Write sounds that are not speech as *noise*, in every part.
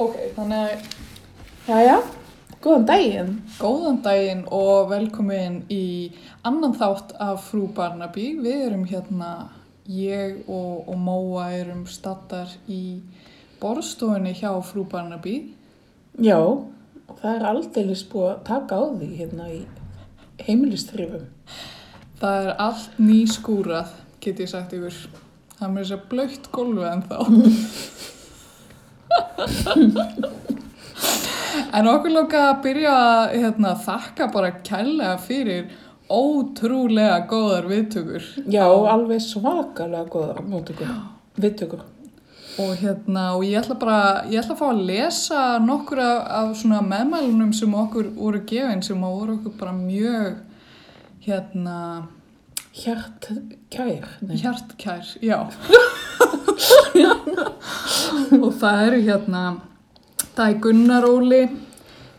Ok, þannig að Jæja, góðan daginn. góðan daginn og velkomin í annan þátt af Frú Barnaby. Við erum hérna, ég og, og Móa erum stattar í borðstofunni hjá Frú Barnaby. Já, það er aldeilis búið að taka á því hérna í heimilistrifum. Það er allt nýskúrað, get ég sagt ykkur. Það er með þess að blöytt gólfið en þá. *laughs* en okkur lóka að byrja að hérna, þakka bara kærlega fyrir ótrúlega góðar viðtökur. Já, alveg svakalega góða móttökur, viðtökur. Og hérna, og ég ætla bara, ég ætla að fá að lesa nokkur af, af svona meðmælunum sem okkur voru gefin sem voru okkur bara mjög, hérna, Hjart kær. Nei. hjartkær, já. *laughs* og það eru hérna, það er Gunnar Óli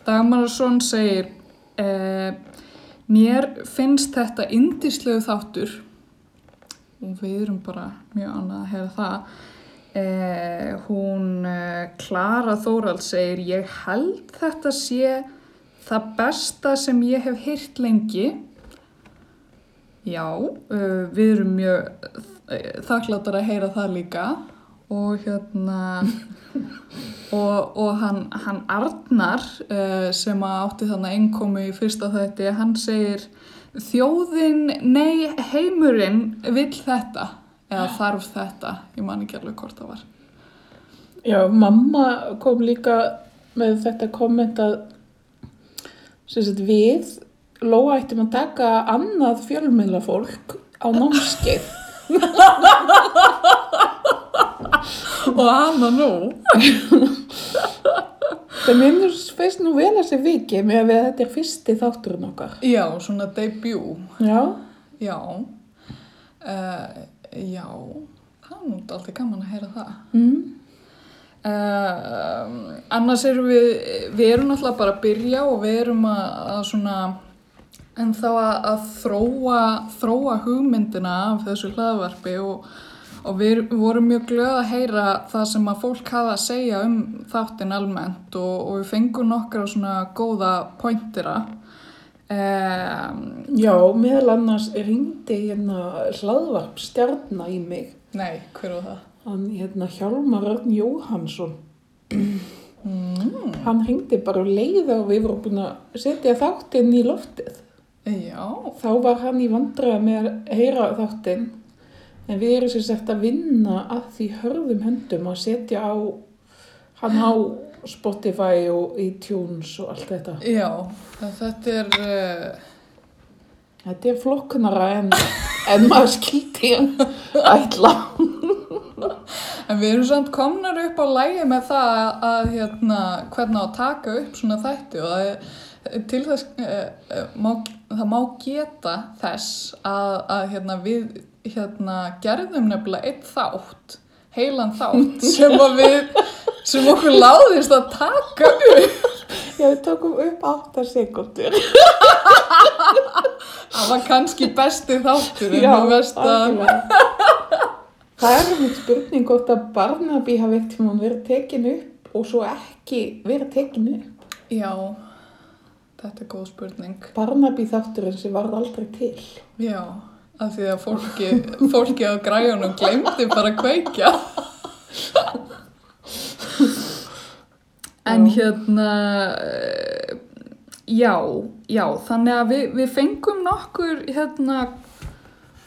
Dagmarason segir, eh, mér finnst þetta indislegu þáttur og við erum bara mjög annað að heyra það. Eh, hún eh, Klara Þóral segir ég held þetta sé það besta sem ég hef heyrt lengi já, uh, við erum mjög uh, þakkláttar að heyra það líka. Og hérna *laughs* og, og hann, hann Arnar uh, sem átti þannig einkomi í fyrsta þætti, hann segir þjóðin, nei heimurinn vill þetta eða þarf þetta, ég man ekki alveg hvort það var. Já, mamma kom líka með þetta komment að við Lóa ættum að taka annað fjölmiðla fólk á námskeið. og hana nú Það minnur feist nú vel að sé viki með að þetta er fyrsti þátturinn okkar. já, svona debut Já, já uh, já það er nú alltaf gaman að heyra það mm. Uh, annars erum við, við erum náttúrulega bara að byrja og við erum að, að svona en þá að, að þróa, þróa hugmyndina af þessu hlaðvarpi og, og við, vorum mjög glöð að heyra það sem að fólk hafa að segja um þáttin almennt og, og við fengum nokkra svona góða pointira. Um, Já, meðal annars ringdi hérna hlaðvarp stjarnar í mig. nei, hver var það? Hann hérna Hjálmar Örn Jóhansson. Mm, Hann ringdi bara og leiði og við vorum búin að setja þáttinn í loftið. Já, Þá var hann í vandræða með að heyra þáttinn. En við erum sér sagt að vinna að því hörðum höndum að setja á hann á Spotify og iTunes og allt þetta. já, þetta er... Uh, Þetta er flokkunara en, en maður skildi ætla. En við erum samt komnar upp á lægi með það að, að hérna, hvernig að taka upp svona þætti og er, til þess, uh, má, það má geta þess að, að hérna, við hérna, gerðum nefnilega einn þátt, heilan þátt *laughs* sem við, sem okkur láðist að taka upp. Já, við tókum upp 8 sekundur. *laughs* Það var kannski besti þáttur en þú veist að. Það er mjög spurning hvort að Barnaby hafi eitt tíma verið tekin upp og svo ekki verið tekin upp. já, þetta er góð spurning. Barnaby þátturinn sem varð aldrei til. Já, af því að fólki, fólki á græjunum glemdi bara að kveikja. En Já. hérna, eh, já, já, þannig að við, við fengum nokkur, hérna,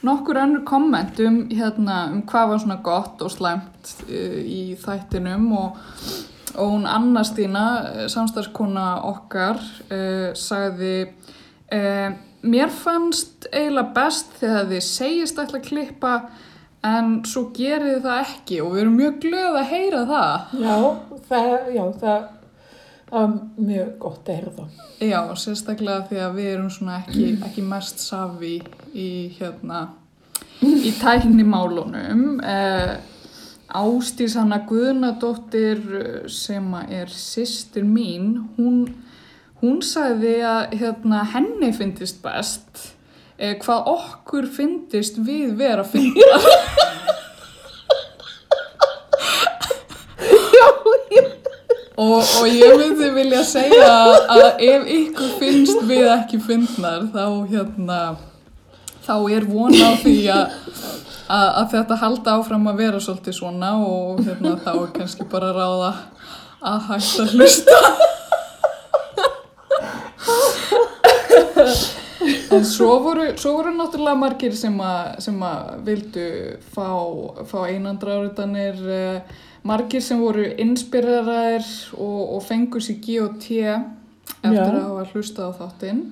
nokkur önnur komment um, hérna, um hvað var svona gott og slæmt uh, í þættinum og, og hún Anna Stína, samstagskona okkar, uh, sagði, uh, mér fannst eiginlega best þegar þið segist ætla að klippa en svo gerið þið það ekki og við erum mjög glöð að heyra það. Já, það, já, það, það var mjög gott að heyra það. Já, sérstaklega því að við erum svona ekki, ekki mest safi í hérna í tæknimálunum eh, Ástís Hanna Guðnadóttir eh, sem er systir mín hún, hún sagði að hérna, henni fyndist best eh, hvað okkur fyndist við vera fyndar *laughs* Já, ég, Og, og ég myndi vilja segja að ef ykkur finnst við ekki fyndnar þá hérna þá er von á því að, að, þetta halda áfram að vera svolítið svona og hérna þá er kannski bara ráða að hætta að hlusta. En svo voru, svo voru náttúrulega margir sem að, sem að vildu fá, fá einandra áriðanir, margir sem voru inspireraðir og, og fengu sér G.O.T. eftir Já. að hafa hlusta á þáttinn.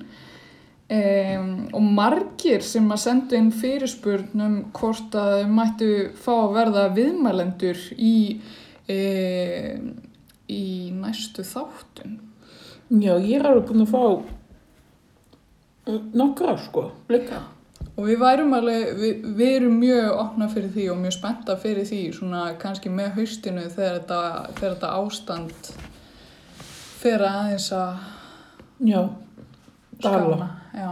Um, og margir sem að sendu inn fyrirspurnum hvort að þau mættu fá að verða viðmælendur í, um, í næstu þáttum. Já, ég er alveg búin að fá uh, nokkra, sko, líka. Og við værum alveg, við, við erum mjög opna fyrir því og mjög spennta fyrir því svona kannski með haustinu þegar þetta, þegar þetta ástand fer aðeins að Já, Dala. Já.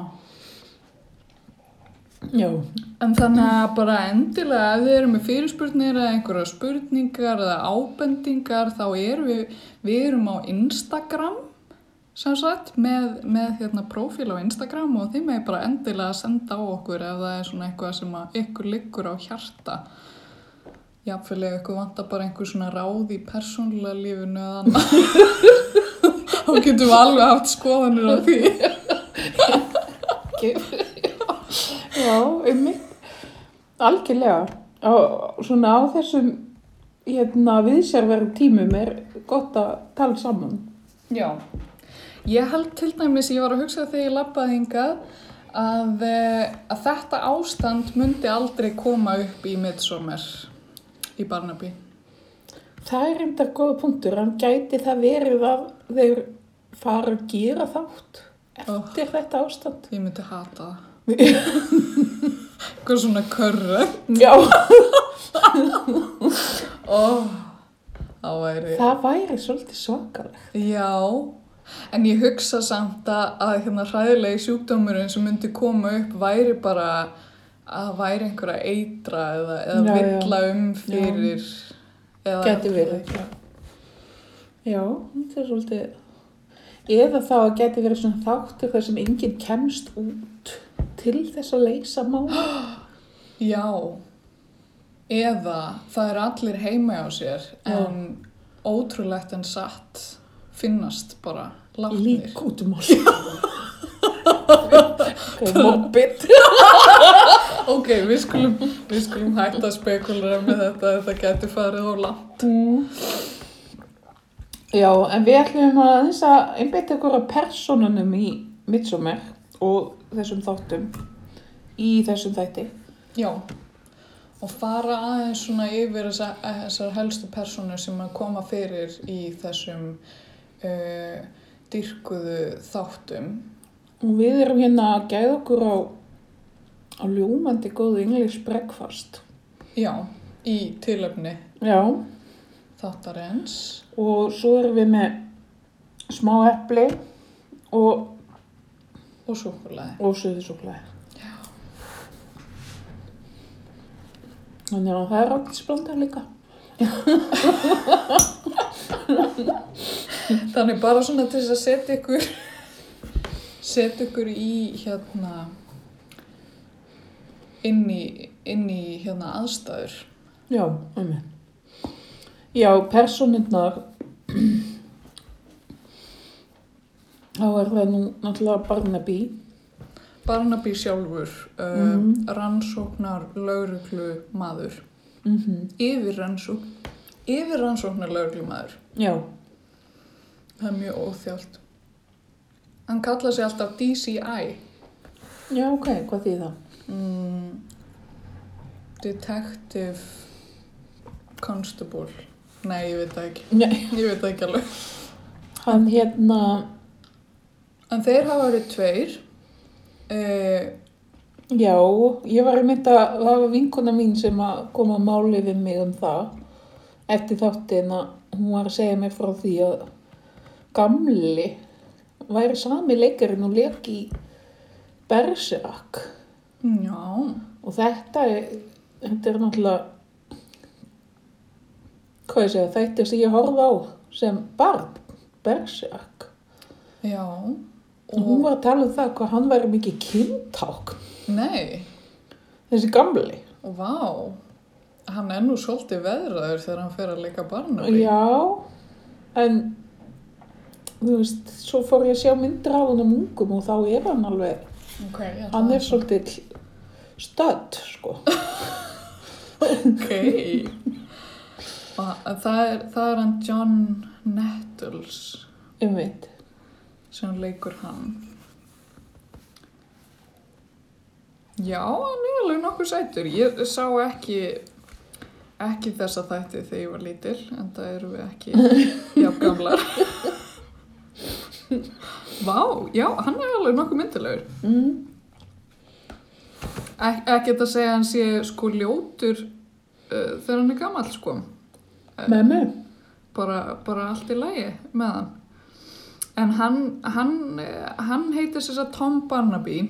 já, En þannig að bara endilega ef þið eru með fyrirspurnir eða einhverja spurningar eða ábendingar þá erum við, við erum á Instagram sem sagt með, með hérna prófíl á Instagram og þið með bara endilega senda á okkur ef það er svona eitthvað sem að ykkur liggur á hjarta. Jáfnvel ef ykkur vantar bara einhver svona ráð í persónulega lífinu eða annað. *laughs* Þá getum við alveg haft skoðanir á því. Já, einmitt. Algjörlega. Á, svona á þessum hérna, viðsjárverðum tímum er gott að tala saman. Já, ég held til dæmis, ég var að hugsa þegar ég labbaði hingað að, eh, að þetta ástand myndi aldrei koma upp í Midsommar í Barnaby. Það er enda góða punktur, en gæti það verið að þeir fara að gera þátt eftir þetta ástand? Ég myndi hata það. *laughs* Eitthvað svona körra. Já, Ó, *laughs* það væri... það væri svolítið svakalega. Já, en ég hugsa samt að, að hérna hræðilegi sjúkdómurinn sem myndi koma upp væri bara að væri einhverja eitra eða, eða Já, villa um fyrir Gæti verið. Já, þetta er svolítið... Eða þá að gæti verið svona þáttur þar sem enginn kemst út til þess að leysa máli. *gasps* Já, eða það er allir heima á sér en ótrúlegt en satt finnast bara látnir. Lík út um alls. *laughs* Mobbit. *laughs* Ok, við skulum, við skulum hætta að spekulera með þetta, þetta getur farið á langt. Já, en við ætlum að þess að einbeita ykkur að personunum í Midsommar og þessum þáttum í þessum þætti. Já, og fara aðeins svona yfir þessa- þessar helstu persónur sem að koma fyrir í þessum uh, dyrkuðu þáttum. Og við erum hérna að gæða okkur á, á ljúmandi góðu English breakfast. Já, í tilöfni Já, þáttarins. og svo erum við með smá epli og, og súkulæði. og suðusúklaði. Þannig að það er átt splanda líka. *laughs* Þannig bara svona til þess að setja ykkur setja ykkur í hérna inn í, inn í hérna aðstæður. Já, um Já, personinnar þá er það nú náttúrulega Barnaby Barnaby sjálfur, uh, Mhm. rannsóknar lauruglu maður, mm yfir rannsókn, yfir rannsóknar lauruglu maður. Já, Það er mjög óþjált. Hann kallaði sig alltaf DCI, já, ok, hvað þýð það? mm, Detective Constable. Nei, ég veit það ekki. Nei, Ég veit það ekki alveg. hann hérna En þeir hafa verið tveir. Uh, Já, ég var einmitt að það var vinkona mín sem að koma að máli við mig um það eftir þáttin að hún var að segja mér frá því að gamli væri sami leikarinn og leik í Berserak já, og þetta er, þetta er náttúrulega hvað ég segja, þetta sem ég horfði á sem barn, Berserk. Já. Og hún var að tala um það hvað hann væri mikið kynták, Nei, þessi gamli. vá. Hann er nú svolítið veðraður þegar hann fer að leika Barnaby. Já, en þú veist, svo fór ég að sjá myndir af hann um ungum og þá er hann alveg, Ok, ég ætla hann er svolítið stödd, sko. *laughs* Ok. Það er, það er hann John Nettles Um veit. sem leikur hann. Já, hann er alveg nokkuð sætur. Ég sá ekki, ekki þessa þætti þegar ég var lítil, en það eru við ekki *laughs* jafn gamlar. Vá, já, hann er alveg nokkuð myndilegur. Mm. Ek ekki að segja hann sé sko ljótur uh, þegar hann er gamall sko. Með mig. Bara, bara allt í lagi með hann. En hann, hann, eh, hann heitir þess að Tom Barnaby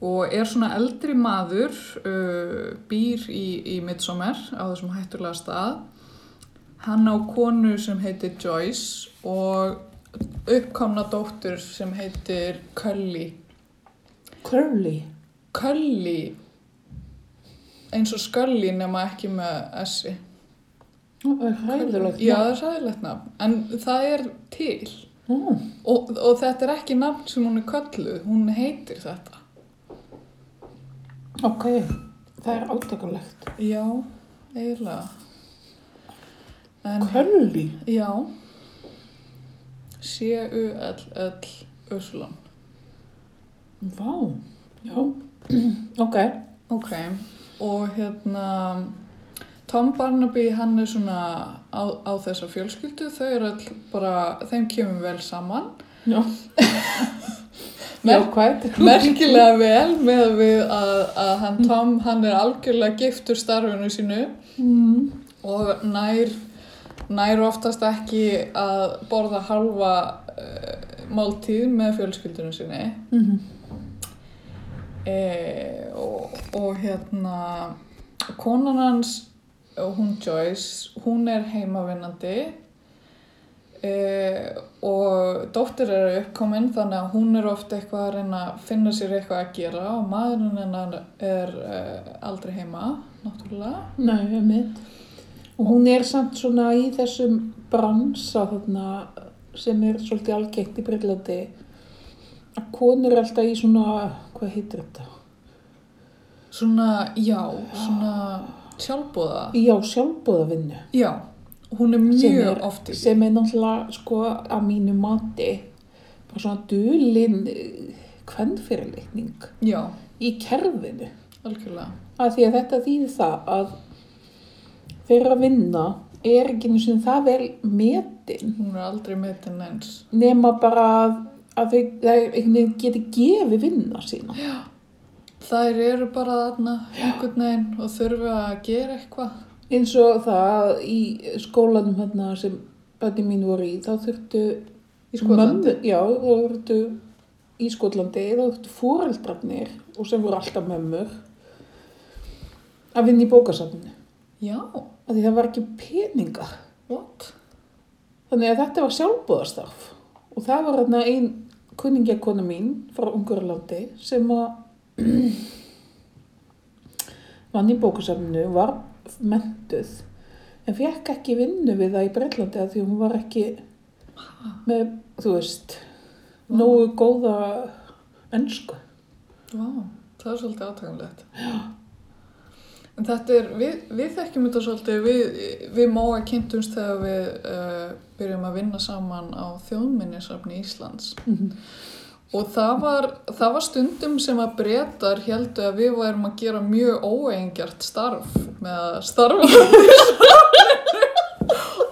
og er svona eldri maður, uh, býr í, í Midsommar á þessum hættulega stað. Hann á konu sem heitir Joyce og uppkomna dóttur sem heitir Cully. Curly. Cully eins og Scully nema ekki með S-i. Það er hæðilegt. Já, það er sæðilegt nafn, en það er til. Mm. Og, og þetta er ekki nafn sem hún er kölluð, hún heitir þetta. Ok, það er átakalegt. Já, eiginlega. Curly. já, C-U-L-L Uslan. Vá. Já. ok. Ok, og hérna, Tom Barnaby, hann er svona á, á þessa fjölskyldu, þau eru all bara, þeim kemur vel saman. Já. *laughs* Merkilega vel með að við að, að hann Tom, hann er algjörlega giftur starfinu sínu Mm. og nær, nær oftast ekki að borða halva uh, máltíð með fjölskyldunum sinni Mm -hmm. e, og, og hérna konan hans og hún Joyce, hún er heimavinnandi e, og dóttir er uppkominn þannig að hún er ofta eitthvað að reyna að finna sér eitthvað að gera og maðurinn hennar er e, aldrei heima, náttúrulega. Nei, ég mitt. Og hún er samt svona í þessum bransa þarna sem er svolítið algengt í Breitlandi að konur er alltaf í svona, hvað heitir þetta? Svona, já, svona sjálfbóða. Já, sjálfbóðavinnu. Já, hún er Sem mjög er- oft. Sem er náttúrulega, sko, að mínu mati bara svona dulin kvennfyrirleikning Já, í kerfinu. Að því að þetta þýðir það að þeirra vinna er ekki einu sinni það vel metin Hún er aldrei metin eins. nema bara að, að þau, þau geti gefið vinna sína. Þær eru bara þarna einhvern veginn og þurfa að gera eitthvað. Eins og það í skólanum hérna sem bæti mín voru í, þá þurftu Í Skotlandi? Já, þá þurftu í Skotlandi, þá þurftu fóreldrarnir og sem voru alltaf mömmur að vinna í bókasafninu. Já, Af því það var ekki peningar. what? Þannig að þetta var sjálfbúðastarf og það var hérna ein kunningjakona mín frá Ungurlandi sem að vann í bókasafninu, var mentuð en fekk ekki vinnu við það í Breitlandi að því hún var ekki með, þú veist, nógu góða ennsku. Vá, það er svolítið átakanlegt. Já. En þetta er, við, við þekkjum þetta svolítið, við, við móa kynntumst þegar við uh, byrjum að vinna saman á þjóðminnisafni Íslands. Og það var, það var stundum sem að breytar heldu að við værum að gera mjög óeingjart starf með að starfa *laughs*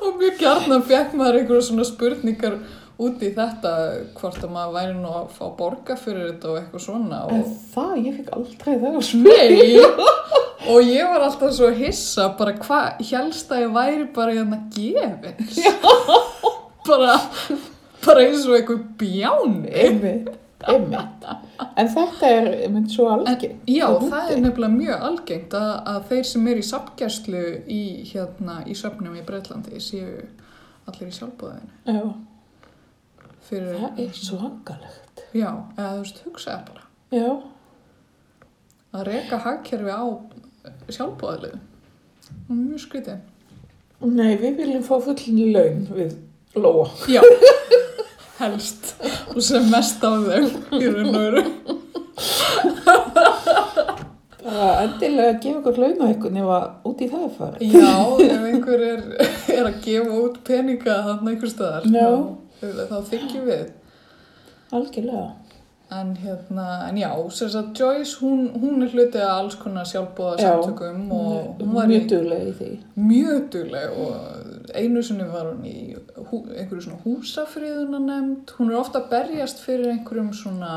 og mjög gjarnan fekk maður einhverja svona spurningar út í þetta hvort að maður væri nú að fá borga fyrir þetta og eitthvað svona. En það, ég fikk aldrei það á Nei, og ég var alltaf svo hissa bara hvað, helst að ég væri bara hérna gefins? Bara, bara eins og eitthvað bjáni Einmitt, einmitt. En þetta er, einmitt, svo algengt. Já, á það er nefnilega mjög algengt að, að þeir sem er í sapgæslu í, hérna, í söfnum í Breitlandi séu allir í sjálfbúðinu. Já, Fyrir, það er svangalegt. Já, eða þú veist, hugsaði bara. Já, Að reka hagkerfi á sjálfbúðalið. Mjög skrítið. nei, við viljum fá fullin laun við Lóa. Já, *laughs* helst. Og sem mest á þau í raun og veru. Bara endilega að gefa okkur laun á eitthvað ef að út í það er farið. Já, ef einhver er, er að gefa út peninga þarna einhver staðar, þá þykjum við. Algjörlega. En hérna, en já, sem sagt Joyce, hún, hún er hluti að alls konar sjálfbóða Já, samtökum og Hún var í mjög duglega í því. mjög dugleg og einu sinni var hún í hú, einhverju svona húsafriðuna nefnd. Hún er ofta að berjast fyrir einhverjum svona,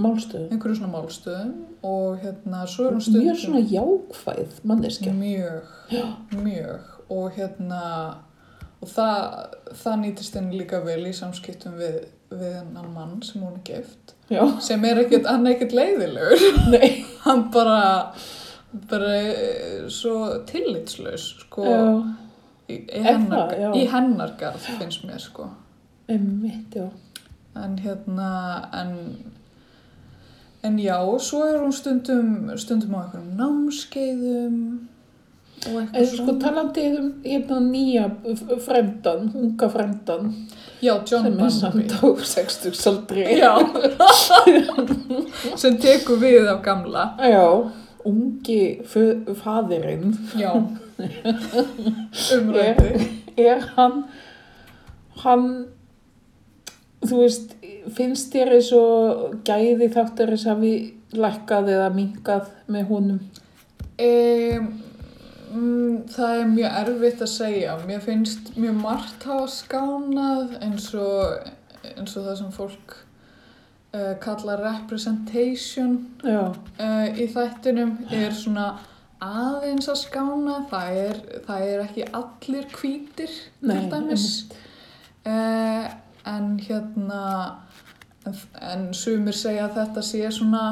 Málstöðum. einhverjum svona málstöðum og hérna, svo er hún stundum... Mjög svona jákvæð manneskja. Mjög, mjög og hérna og það, það nýtist henni líka vel í samskiptum við, við hennan mann sem hún er gift Já. sem er ekkert, hann er ekkert leiðilegur Nei. *laughs* hann bara bara eh, svo tillitslaus sko í, í, hennar, það? Í hennar garð finnst mér sko Emmitt, já. en hérna en en já, svo er hún stundum stundum á einhverjum námskeiðum og eitthvað sko talandi um hérna nýja fremdan, unga fremdan, já, John sem er samt á 60 aldri. já. *laughs* Sem tekur við af gamla. Já, ungi f- faðirinn. Já. *laughs* Umrændi er hann, hann, þú veist, finnst þér eins og gæði þáttur þess að við lækkað eða minkað með honum? Um, mm, það er mjög erfitt að segja. Mér finnst mjög margt hafa skánað eins og, eins og það sem fólk uh, kalla representation uh, í þættinum er svona aðeins að skána. Það er, það er ekki allir hvítir Nei, til dæmis. Uh, en hérna, en, sumir segja að þetta sé svona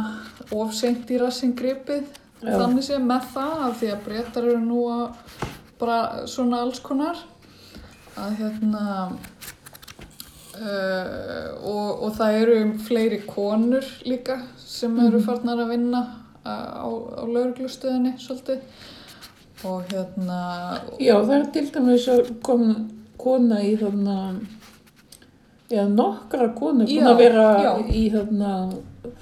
ofseint í rassin gripið Já. þannig sé með það af því að breytar eru nú að bara svona alls konar að hérna uh, og, og það eru fleiri konur líka sem eru Mhm. farnar að vinna uh, á, á lauruglustöðinni svolítið og hérna Já, það er til dæmis að koma kona í þarna, já, nokkra konur búin að vera já. í þarna,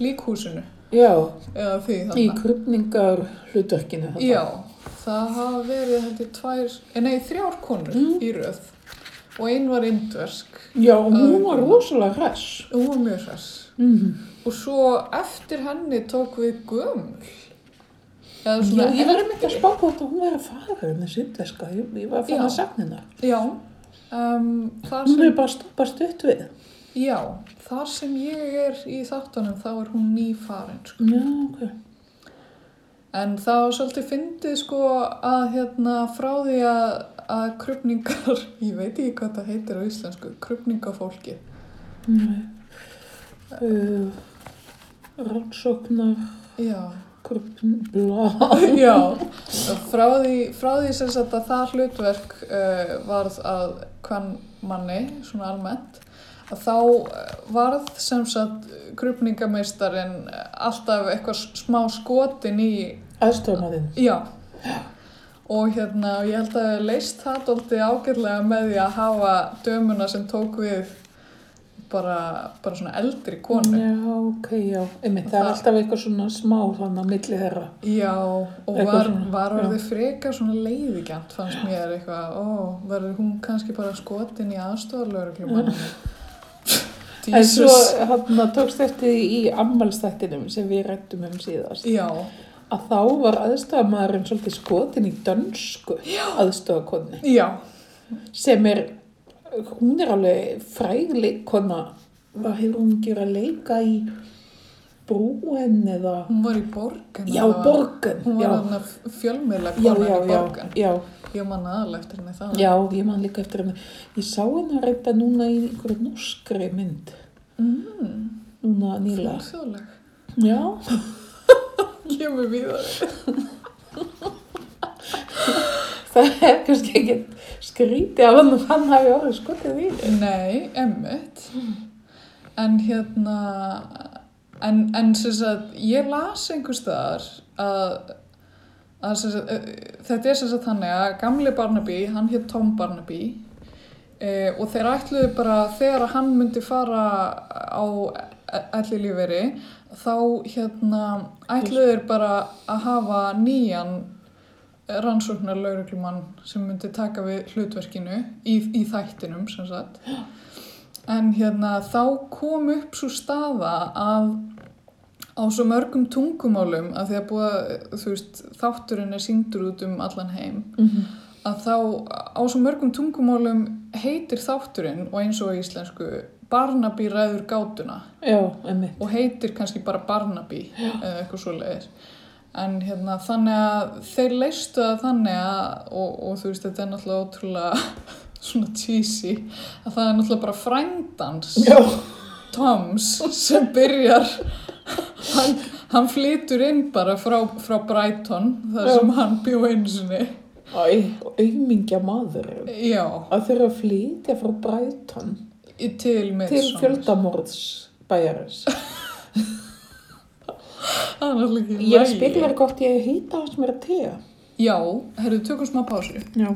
líkhúsinu já, eða því í krupningar hlutverkinu þarna. Já, það hafa verið ég tvær, eh, nei þrjár konur Mm. í röð og ein var indversk Já, og hún var rosalega og hún var mjög hress Mm. og svo eftir henni tók við gömul Já, ég var einmitt að spá hvort að hún væri að fara henni sýndeska, ég, ég var að finna Já. sagnina. já, um, Hún er bara stoppast upp við. Já, þar sem ég er í þáttunum þá er hún nýfarin sko. Já, ok. en var svolítið fyndið sko að hérna frá því að, að krupningar, *laughs* ég veit ekki hvað það heitir á íslensku, krupningafólki Nei. Uh, rannsóknar, já, krupn, bla. *laughs* Já, frá því, frá því sem sagt að það hlutverk uh, varð að hvern manni, svona almennt, þá eh, varð sem sagt krupningameistarinn alltaf eitthvað smá skotin í, Aðstofnaðinn. já, og hérna, ég held að ég leist það dólti ágætlega með því að hafa dömuna sem tók við bara, bara svona eldri konu. Já, ok, já. Einmitt, það er Það- alltaf eitthvað svona smá þannig að milli þeirra. Já, og Eitthvað var, var orðið frekar svona leiðigjant fannst mér eitthvað, ó, verður hún kannski bara skotin í aðstofarlauruglum En svo hann tókst eftir í ammælstættinum sem við rættum um síðast. Já, Að þá var aðstofamaðurinn svolítið skotin í dönsku aðstofakonni. Sem er, hún er alveg fræg leikona. Hvað hefur hún gera leika í brúen eða... hún var í borgan Já, borgan. Hún já. var þarna fjölmiðla Já, konan já, í já, borgan já, Ég man aðalega eftir henni það já, ég man líka eftir henni. Ég sá henni reynda núna í einhverju norskri mynd, mm, núna nýla. Fjölþjóðleg Já, *laughs* Kemur við það *laughs* það er kannski ekki skrítið af hann hann hafi orðið skotið í. Nei, emmitt. En hérna, en, en sagt, ég las einhver staðar að, að sagt, þetta er sagt þannig að gamli Barnaby, hann hétt Tom Barnaby e, og þeir ætluðu bara þegar hann myndi fara á elli líferi þá hérna ætluðu þeir bara að hafa nýjan rannsóknar lauruglumann sem myndi taka við hlutverkinu í, í þættinum sem sagt. *gasps* En hérna þá kom upp svo staða að á svo mörgum tungumálum að því að búa, þú veist, þátturinn er síndur út um allan heim að þá á svo mörgum tungumálum heitir þátturinn og eins og íslensku Barnaby ræður gátuna. Já, og heitir kannski bara Barnaby eða eitthvað svo leiðis en hérna þannig að þeir leistu það þannig að og, og þú veist þetta er náttúrulega ótrúlega *laughs* svona cheesy að það er náttúrulega bara frændans Já. Toms sem byrjar hann, hann flytur inn bara frá, frá Brighton þar Já. sem hann bjó einu sinni Æ, auðmingja maður. já, Að að flytja frá Brighton í- til til fjöldamorðs bæjarins. það *laughs* náttúrulega ekki Ég spilur gott ég hýta hans mér að tega. já, herru, tökum smá pásu Já.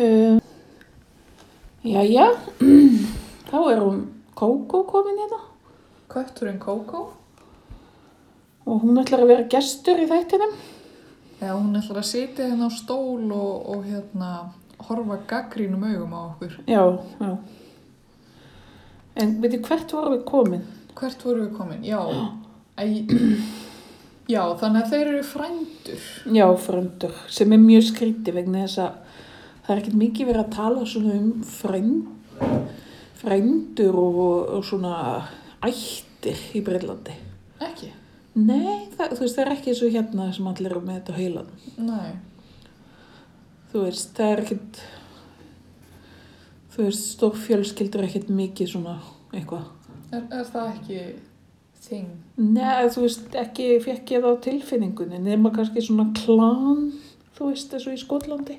Uh, jæja, *clears throat* þá er hún Kókó komin hérna Kötturinn Kókó og hún ætlar að vera gestur í þættinum. Já, hún ætlar að sitja hérna á stól og, og hérna horfa gaggrínum augum á okkur. Já, já. En veitir hvert voru við komin? Hvert voru við komin? Já, *gasps* æ, já þannig að þeir eru frændur. Já, frændur, sem er mjög skrítið vegna þess að það er ekkert mikið verið að tala svona um frænd, frændur og, og svona ættir í Breitlandi. Ekki? Nei, það, þú veist, það er ekki eins og hérna sem allir eru með þetta heilan. Nei. Þú veist, það er ekkert, þú veist, stór fjölskyldur er ekkert mikið svona eitthvað. Er, er það ekki þing? Nei, þú veist, ekki fekk ég það á tilfinningunni, nema kannski svona klan, þú veist, og í Skotlandi.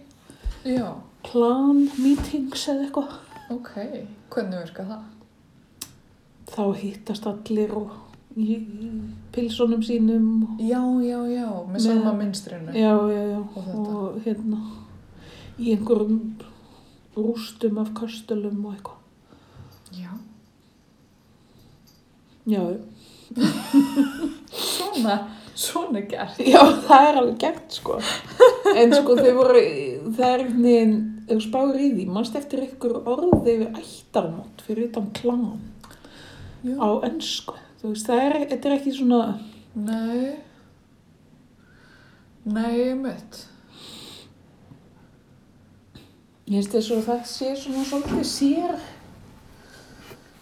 Já, Klan meetings eða eitthvað. ok. Hvernig virka það? Þá hittast allir og í, pilsunum sínum. Já, já, já, með Með- sama minstrinu. Já, já, já. Og. Og hérna, í einhverjum rústum af kastölum og eitthvað. Já. Já, *laughs* Svona, svona er gert. já, það er alveg gert, sko. En sko, þau voru, það er einhvern veginn, þú spáir í því, mannst eftir ykkur orði yfir ættarmót fyrir utan klan Já. á ennsku. Það er, er ekki svona, Nei. Nei, mitt. ég finnst þess að það sé svona svolítið sér,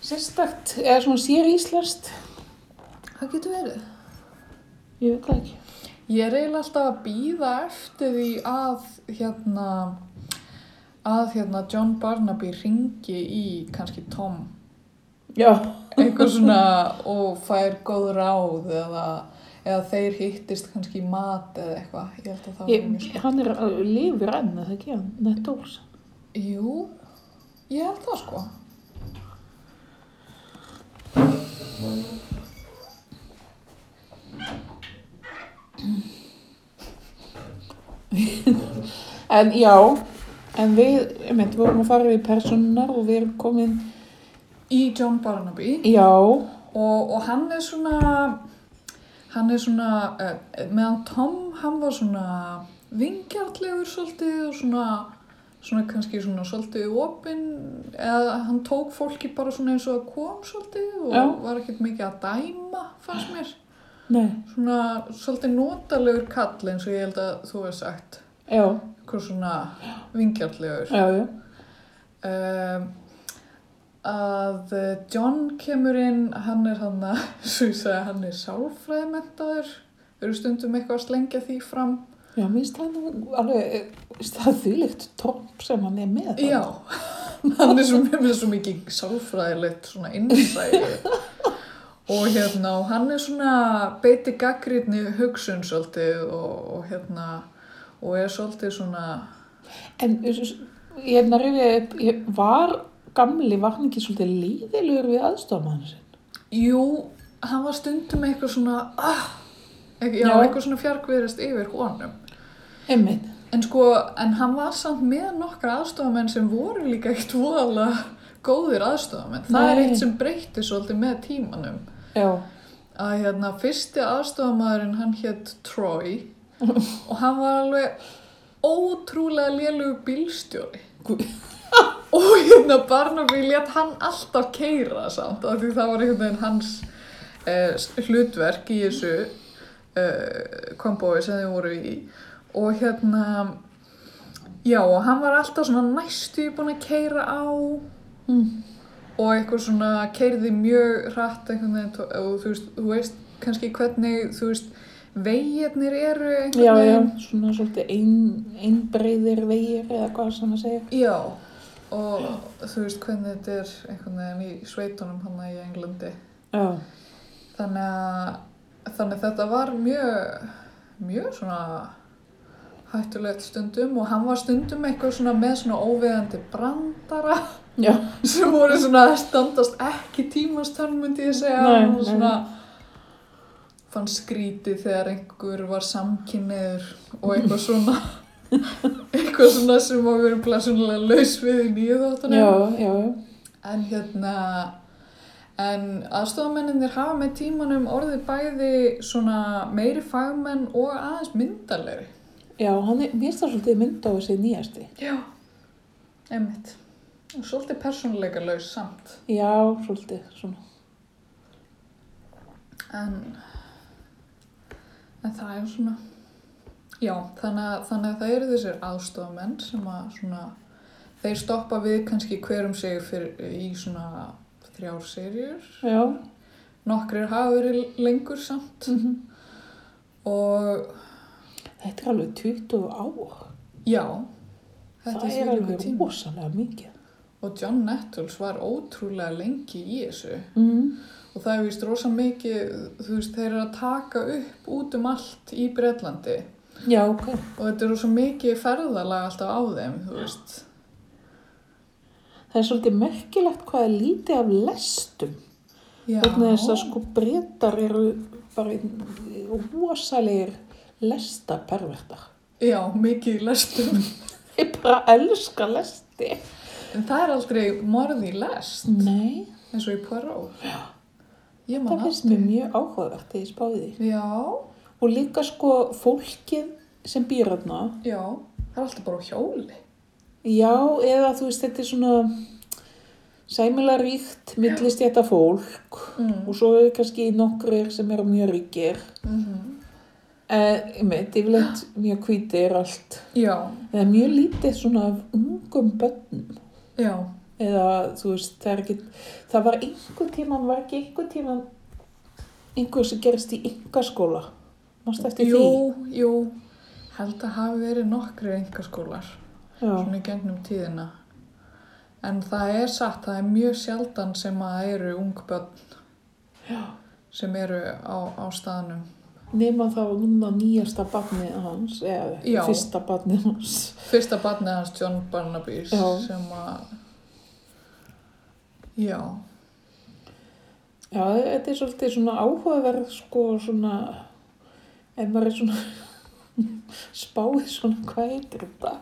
sérstakt, eða svona sér íslenskt. Það getur verið. Ég veit það ekki. Ég er eiginlega alltaf að býða eftir því að hérna að hérna John Barnaby ringi í kannski Tom Já. Eitthvað svona og fær góð ráð eða, eða þeir hittist kannski í mat eða eitthvað. Ég held að það var mjög skemmt hann er að lifir enn, er það ekki? Hann, Ned Olsen. Jú, ég held það sko. En já, en við, ég meint, við vorum að fara við personar og við erum komin, í John Barnaby. Og, og hann er svona hann er svona uh, meðan Tom hann var svona vingjartlegur svolítið og svona svona kannski svona svolítið opinn eða hann tók fólki bara svona eins og kom svolítið og Já. var ekkert mikið að dæma fannst mér. Nei, svona svolítið notalegur kall eins og ég held að þú hefði sagt. Já, eitthvað svona vingjartlegur já, já, um, að eh, John kemur inn, hann er hann að, *laughs* svo ég segi, hann er sálfræðimentaður, eru stundum eitthvað að slengja því fram. já, minnst það nú alveg, minnst það þvílíkt tromp sem hann er með. Já, *laughs* hann er svo, svo mikið sálfræðilegt svona innsæði og hérna, hann er svona beiti gaggrítni hugsun svolítið og, og hérna, og er svolítið svona, En ég rifja upp, ég var gamli, var hann ekki svolítið líðilegur við aðstofmann sinn? jú, hann var stundum eitthvað svona, ah, ekki, já, Já. eitthvað svona fjarkviðrist yfir honum. Einmitt. En sko, en hann var samt með nokkra aðstofamenn sem voru líka eitt voðalega góðir aðstofamenn. Það er Nei. eitt sem breytti svolítið með tímanum. Já. Að hérna, fyrsti aðstofamæðurinn, hann hétt Troy *laughs* og hann var alveg ótrúlega lélugu bílstjóri. Og hérna Barnaby létt hann alltaf keira samt af því það var einhvern veginn hans eh, hlutverk í þessu eh, kombói sem þið voru í og hérna já og hann var alltaf svona næstu búin að keira á Mm. og eitthvað svona keirði mjög hratt einhvern veginn og þú veist, þú veist kannski hvernig þú veist veginnir eru einhvern Já, já, veginn svona svolítið ein, einbreiðir vegir eða hvað sem að segja. Já, og þú veist hvernig þetta er einhvern veginn í sveitunum hann í Englandi. Já. Þannig að, þannig að þetta var mjög, mjög svona hættulegt stundum og hann var stundum eitthvað svona með svona óveðandi brandara Já. *laughs* sem voru svona að standast ekki tímastönn myndi ég segja. Nei, Hann var nei. svona fann skrítið þegar einhver var samkynniður og eitthvað svona eitthvað svona sem var verið blessunlega laus við í nýju þáttunum. Já, já, já. En hérna, en aðstofamenninir hafa með tímanum orðið bæði svona meiri fagmenn og aðeins myndalegri. Já, hann er, mér það svolítið mynd á þessi nýjasti. Já. Einmitt. Og svolítið persónuleika laus samt. Já, svolítið, svona. En, en það er svona, já, þannig að, þannig að það eru þessir aðstofamenn sem að svona, þeir stoppa við kannski hverjum sig fyrir, í svona þrjár serjur. Já. Nokkrir hafa verið lengur samt. Mm Og Þetta er alveg 20 ár. já, þetta það er alveg rosalega mikið. Og John Nettles var ótrúlega lengi í þessu. Mm. Og það er vist rosa mikið, þú veist, þeir eru að taka upp út um allt í Bretlandi. Já, ok. Og þetta er rosa mikið ferðalag alltaf á þeim, þú veist. Það er svolítið merkilegt hvað er lítið af lestum. Já. Vegna þess að sko breytar eru bara rosalegir lestapervertar. Já, mikið lestum. *laughs* Ég bara elska lesti. En það er aldrei morð í lest, Nei, eins og í Poirot. Já. Ég man það finnst mér mjög áhugavert þegar ég spáði því. Já, Og líka sko fólkið sem býr þarna, já, það er alltaf bara hjóli. já, eða þú veist, þetta er svona sæmilega ríkt, millistjæta fólk Mm. og svo eru kannski nokkrir sem eru mjög ríkir. Mm Eh, ég veit, yfirleitt mjög hvítir allt. Já, Það er mjög lítið svona af ungum börnum. já, Eða, þú veist, það er ekki, það var einhver tíman, var ekki einhver tíman einhver sem gerist í yngaskóla. Mást eftir jú, því? jú, held að hafi verið nokkri engaskólar, svona í gegnum tíðina. En það er satt, það er mjög sjaldan sem að það eru ung börn já. sem eru á, á staðnum. Nefna þá núna nýjasta barnið hans, eða Já. fyrsta barnið hans. Fyrsta barnið hans John Barnabys Já. sem að, já, Já, þetta er svolítið svona áhugaverð, sko, svona, ef maður er svona *laughs* spáið svona, hvað heitir þetta?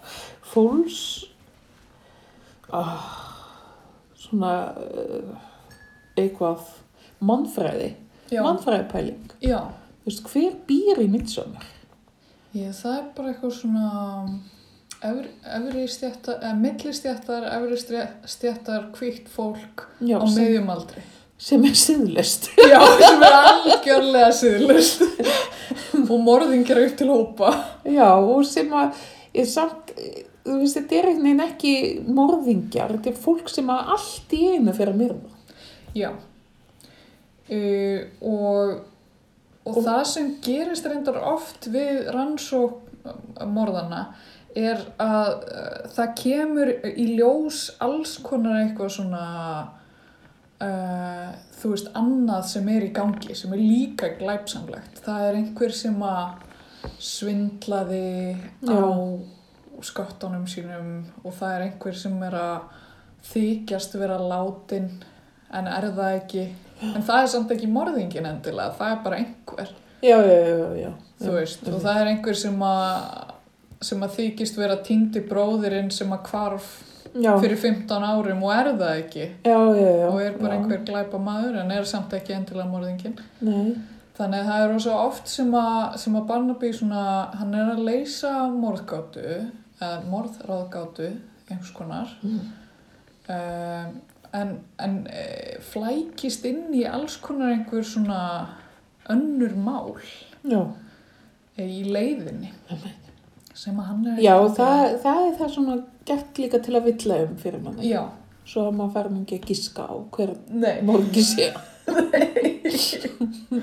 Fólks, ah, svona, uh, eitthvað, mannfræði, já, mannfræðipæling. já. Veist, hver býr í? Ég, það er bara eitthvað svona efri, efri stjættar, efri stjættar, hvítt fólk Já, á sem, miðjum aldri. Sem er siðlist. *laughs* Já, sem er algjörlega siðlust og morðingjar upp til hópa. Já, og sem að, er samt, þú veist, þetta er einhvern veginn ekki morðingjar, þetta er fólk sem að allt í einu fyrir að myrða. Já. Uh, og, og það sem gerist reyndar oft við rannsók morðana er að uh, það kemur í ljós alls konar eitthvað svona uh, þú veist annað sem er í gangi sem er líka glæpsamlegt það er einhver sem að svindlaði Já. á skottunum sínum og það er einhver sem er að þykjast vera látin en er það ekki? En það er samt ekki morðingin endilega það er bara einhver, Já, já, já, þú veist og það er einhver sem að sem að þykist vera týndi bróðirinn sem að hvarf Já, fyrir 15 árum og er það ekki já, já, já. og er bara já. einhver glæpa maður en er samt ekki endilega morðingin Nei, Þannig að það er rosa oft sem að, sem að Barnaby svona, hann er að leysa morðgátu, eða morðráðgátu, einhvers konar, mm. um, en, en e, flækist inn í alls konar einhver svona önnur mál já. í leiðinni sem að hann er Já, það, það er það svona gert líka til að villa um fyrir manni. Já, Svo að maður fær nú ekki að giska á hver nei. morgi sé. *laughs*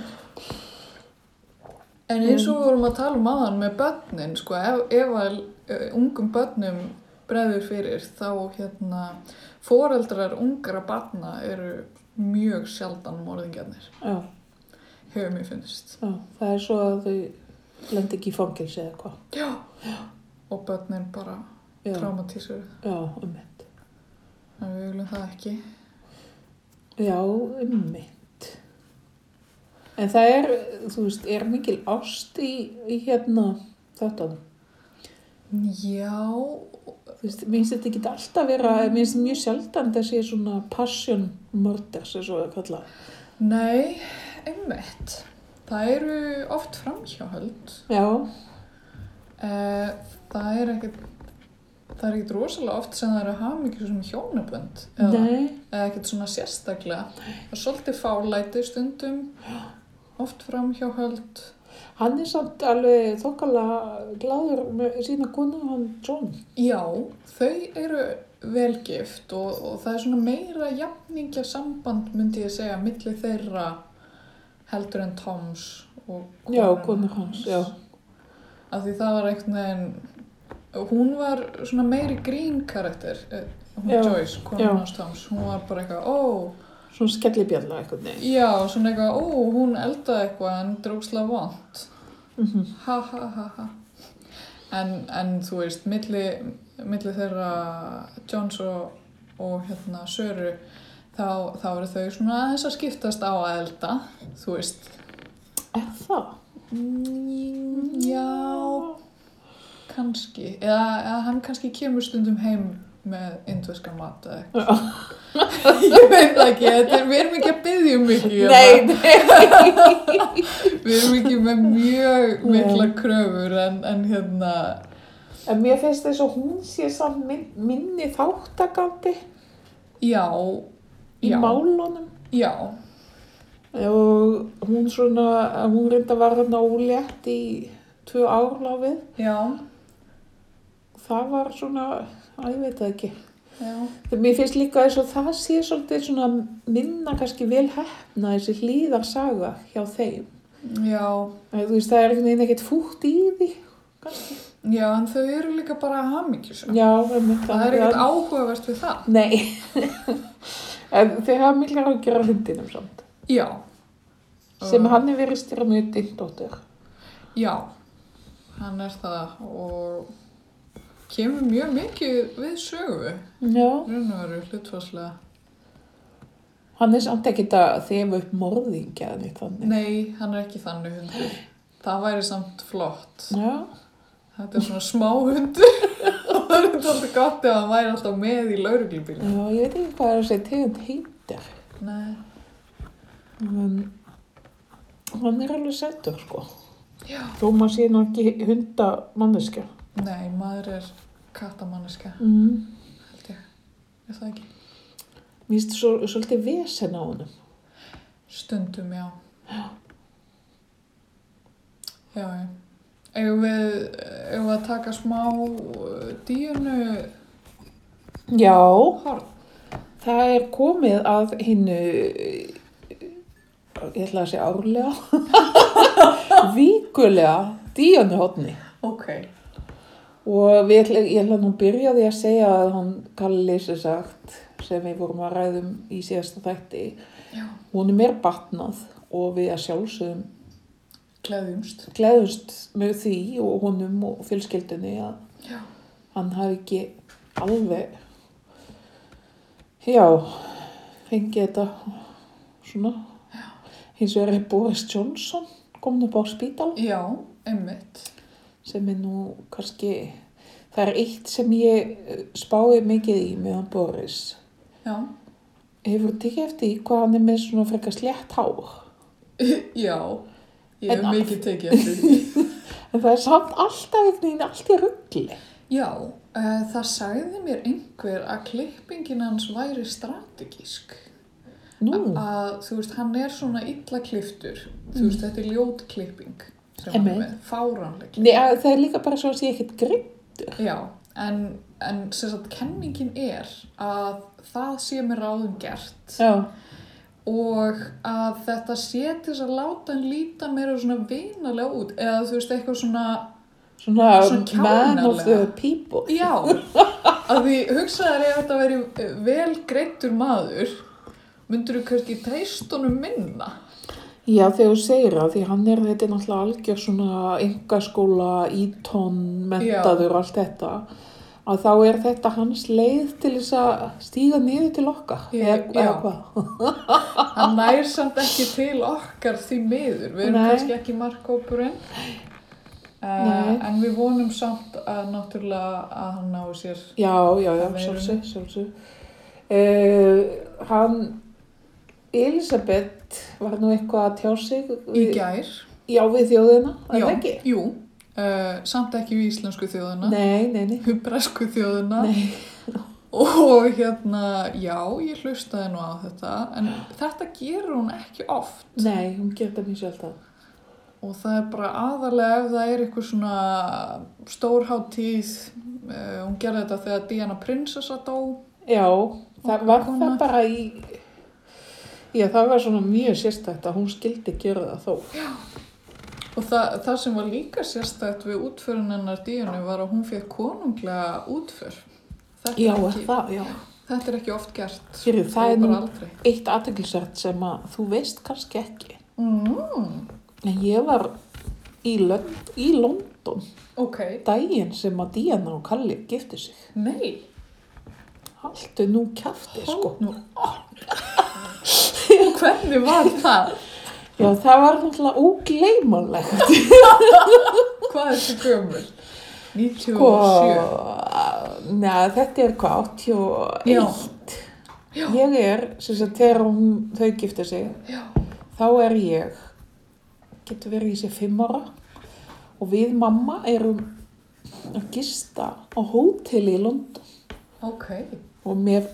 En eins og við vorum að tala um aðan með börnin, sko, ef, ef að uh, ungum börnum breður fyrir, þá hérna, foreldrar ungra barna eru mjög sjaldan morðingjarnir, hefur mér finnst. já. Það er svo að þau lendi ekki í fangilsi eða hvað. Já. Og börnin bara traumatísur, já, ummitt. en við viljum það ekki. Já, ummitt. En það er, þú veist, er mikil ást í, í hérna þáttanum. Já, Þú veist, mér finnst þetta ekki alltaf vera, mér finnst mjög sjaldan þessi svona passion murders, og það kalla. nei, einmitt. Það eru oft framhjáhöld. Já, það er ekkert það er ekkert rosalega oft sem það er að hafa mikið svona hjónabönd eða, nei, eða ekkert svona sérstaklega það er svolítið fálæti stundum oft framhjáhöld hann er samt alveg þokkala gladur með sína konu, hann John. já, þau eru velgift og, og það er svona meira jafningja samband myndi ég segja milli þeirra heldur en Toms og Já, konunnar konu hans, já. Af því það var einhvern veginn hún var svona meiri grín karakter eh, hún Já, Joyce, já. konun hans Toms hún var bara eitthvað, ó, Svona skellibjalla eitthvað, já, svona eitthvað ó, hún eldaði eitthvað en drókslega vond Mm ha ha ha ha. En, en þú veist, milli, milli þeirra Jones og, og hérna Söru þá, þá eru þau svona aðeins að skiptast á að elda þú veist. Er það? Já kannski. Eða, eða hann kannski kemur stundum heim með indveska mat *laughs* ég veit ekki, er, við erum ekki að byggja um mikið hérna. Nei, nei. *laughs* við erum ekki með mjög mikla kröfur en, en hérna. En mér finnst þess að hún sé samt min, minni þáttakandi já, í já, málunum. já, Og hún svona, hún reynda var hann ólétt í tvö ár láfið. já, Það var svona, að ég veit það ekki. já mér finnst líka eins og það sé svolítið svona minna kannski vel hefna þessi hlýðarsaga hjá þeim. já, Að, þú veist, það er einhvern veginn ekkert fútt í því, kannski. já, en þau eru líka bara hamingjusum Já, það er ekkert áhugavert við það Nei, *laughs* en þau hafa mikla ágjör af hundinum samt. Já, Sem hann er verið styrra mjög dindóttur. já, hann er það og kemur mjög mikið við sögu. Já. veru hlutfarslega Hann er samt ekkert að þefa upp morðingja en eitt þannig. nei, hann er ekki þannig hundur það væri samt flott. Já, þetta er svona smá hundur. Og *laughs* það er alltaf gott ef hann væri alltaf með í lauruglubíl já, ég veit ekki hvað þessi tegund heitir. nei, En hann er alveg settur, sko. já, Þó maður sé nú ekki hundamanniska. nei, maður er kattamanniska Mm. held ég, er það ekki Mér finnst svo, svolítið vesen á honum. Stundum, já. Já, já. Eigum við, eigum við taka smá uh, díunu Já, horn? það er komið að hinnu, ég ætla að segja árlega, *laughs* víkulega díanuhotni. Ok. Og við, ætla- ég ætla nú að byrja á því að segja að hann Kalli sem sagt, sem við vorum að ræðum í síðasta þætti, Já. hún er mér batnað og við að sjálfsögum Gleðjumst. gleðust með því og honum og fjölskyldunni að Já. hann hafi ekki alveg já fengið þetta svona hins vegar er Boris Johnson komin upp á spítal Já, einmitt. sem er nú kannski það er eitt sem ég eh, spái mikið í meðan Boris Já. hefur tekið eftir í hvað hann er með svona frekar slétt hár *laughs* Já, ég hef mikið tekið eftir því. *laughs* en það er samt alltaf einhvern veginn allt í ruggli Já, uh, það sagði mér einhver að klippingin hans væri strategísk. Nú, Að, þú veist, hann er svona illa kliftur. Þú veist, þetta er ljót klipping sem hann er með. Fáránleg Nei, að það er líka bara svo að sé ekkert grimm Já, en, en sem sagt, kenningin er að það sé með ráðum gert já, og að þetta sé til að láta hann líta meira svona vinalega út eða þú veist, eitthvað svona, svona, Svona kjánalega. people. Já, *laughs* að því hugsaðar ef þetta veri vel greittur maður, myndur þú kannski treyst honum minna. Já, þegar þú segir það, því hann er þetta náttúrulega algjör svona engaskóla, ítón, mentaður og allt þetta, að þá er þetta hans leið til þess að stíga niður til okkar. Eða, hvað? *laughs* Hann nær samt ekki til okkar því miður, við erum Nei. kannski ekki markkópurinn. Uh, Nei. en við vonum samt að náttúrulega að hann nái sér Já, já, já, sjálfsög, sjálfsög. Uh, hann, Elisabeth var nú eitthvað að tjá sig í gær. já, við þjóðina, er það ekki? Jú, uh, samt ekki við íslensku þjóðuna, Nei, nei, nei. við bresku þjóðuna Nei, og hérna, já, ég hlustaði nú á þetta, en þetta gerur hún ekki oft nei, hún gerir það mjög sjálf það. og það er bara aðalega ef það er eitthvað svona stórháttíð, uh, hún gerði þetta þegar Diana Prinsessa dó, Já, það var það bara í, já það var svona mjög sérstætt að hún skildi gera það þó. Og það, það sem var líka sérstætt við útförun hennar díunu var að hún fekk konunglega útför. Þetta, Já, ekki, það, já. þetta er ekki oft gert. Fyrir það er nú eitt aðteglisert sem að þú veist kannski ekki. Mm, En ég var í, í London ok, daginn sem að Diana og Kalli giftu sig. nei. Haltu nú kjafti, sko. Og *laughs* hvernig var það? Já, það var náttúrulega ógleymanlegt. *laughs* Hvað er þetta gömul? 97. Sko, neða, þetta er hvað, 81. Já. Ég er, sem sagt, þegar hún, þau gifta sig, Já. þá er ég, getur verið í sér fimm ára og við mamma erum að gista á hóteli í London Ok. Og mér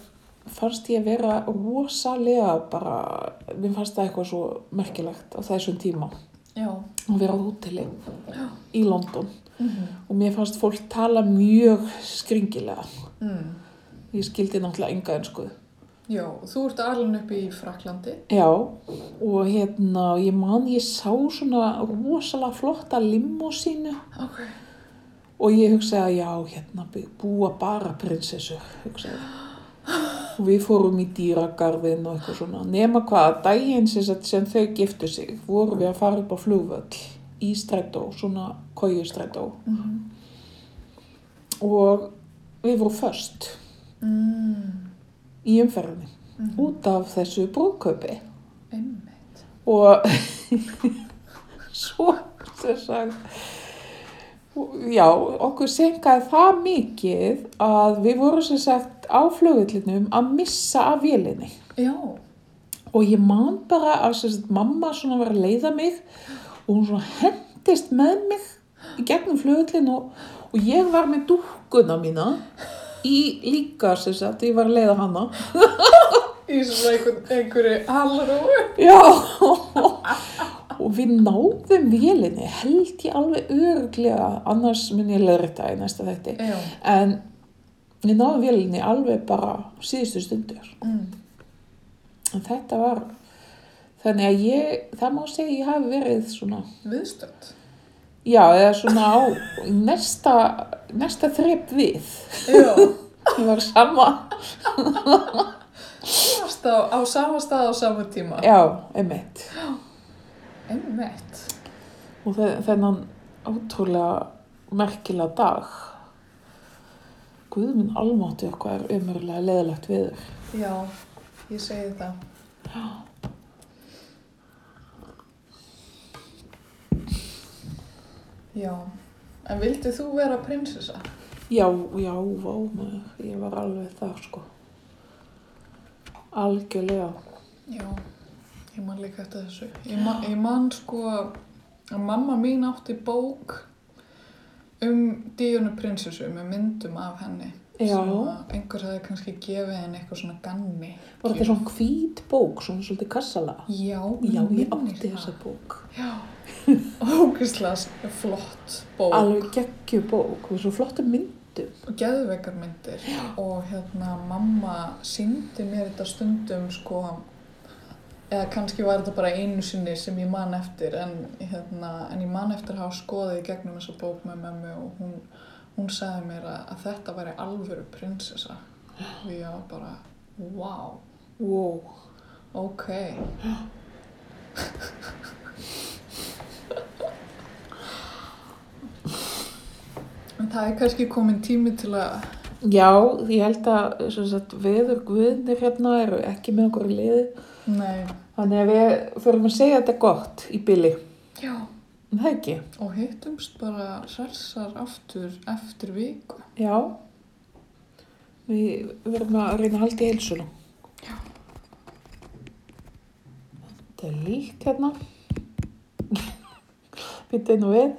fannst ég vera rosalega bara, mér fannst það eitthvað svo merkilegt á þessum tíma Já. að vera á hóteli í London Mm og mér fannst fólk tala mjög skringilega. mm. Ég skildi náttúrulega enga önsku. Já, þú ert alveg upp í Fraklandi. Já, og hérna, ég man, ég sá svona rosalega flotta limósínu Ok. og ég hugsaði, já, hérna, búa bara prinsessu, hugsaði. Við fórum í dýragarðin og eitthvað svona. Nema hvað, daginn sem, þau giftu sig, vorum við að fara upp á flugvöll í strætó, svona kójustrætó. Mm Og við vorum först mm. í umferðinni Mhm. út af þessu. Einmitt. og *laughs* svo sem sagt já, okkur senkaði það mikið að við vorum sem sagt á flugullinum að missa af vélinni Já. og ég man bara að sem sagt mamma svona var að leiða mig og hún svona hendist með mig í gegnum flugullin og, og ég var með dúkkuna mína í líka sem sagt, ég var að leiða hana *laughs* Í svona einhver, einhverju halróu. Já, *laughs* og við náðum vélinni, held ég alveg örglega, annars mun ég leður þetta í næsta þætti. Já. En við náðum vélinni alveg bara síðustu stundur. Mm. En þetta var, þannig að ég, það má segja ég hafi verið svona, Viðstönd. já, eða svona á næsta, næsta þrepp við. Já. Ég var sama, á, á sama stað á sama tíma. já, einmitt. Einmitt. og þe- þennan ótrúlega merkilega dag. Guð minn almáttu eitthvað er umverulega leðilegt viður. Já, ég segi það. Já, en vildið þú vera prinsessa? Já, já, vá maður, ég var alveg þar sko. Algjörlega. Já, ég man líka eftir þessu. Ég man, ég man sko að mamma mín átti bók um Díunu prinsessu með myndum af henni. Já. Einhver hefði kannski gefið henni eitthvað svona ganni. Var þetta svona hvít bók, svona svolítið kassala? Já, Já, ég átti þessa bók. Já, ógislega flott bók. Alveg geggju bók, með svo flottum myndum. og geðveikar myndir og hérna mamma síndi mér þetta stundum sko eða kannski var þetta bara einu sinni sem ég man eftir en, hérna, en ég man eftir að hafa skoðið í gegnum þessa bók með mömmu og hún, hún sagði mér að, að þetta væri alvöru prinsessa og ég var bara, wow, Wow. ok en það er kannski komin tími til að Já, ég held að sagt, veður guðnir hérna eru ekki með okkur liði. Nei, Þannig að við förum að segja þetta gott í byli. já En það ekki. Og hittumst bara hressar aftur eftir viku. Já. Við verðum að reyna að halda í heilsuna. Já. Þetta er líkt hérna. *laughs* Býta einu við.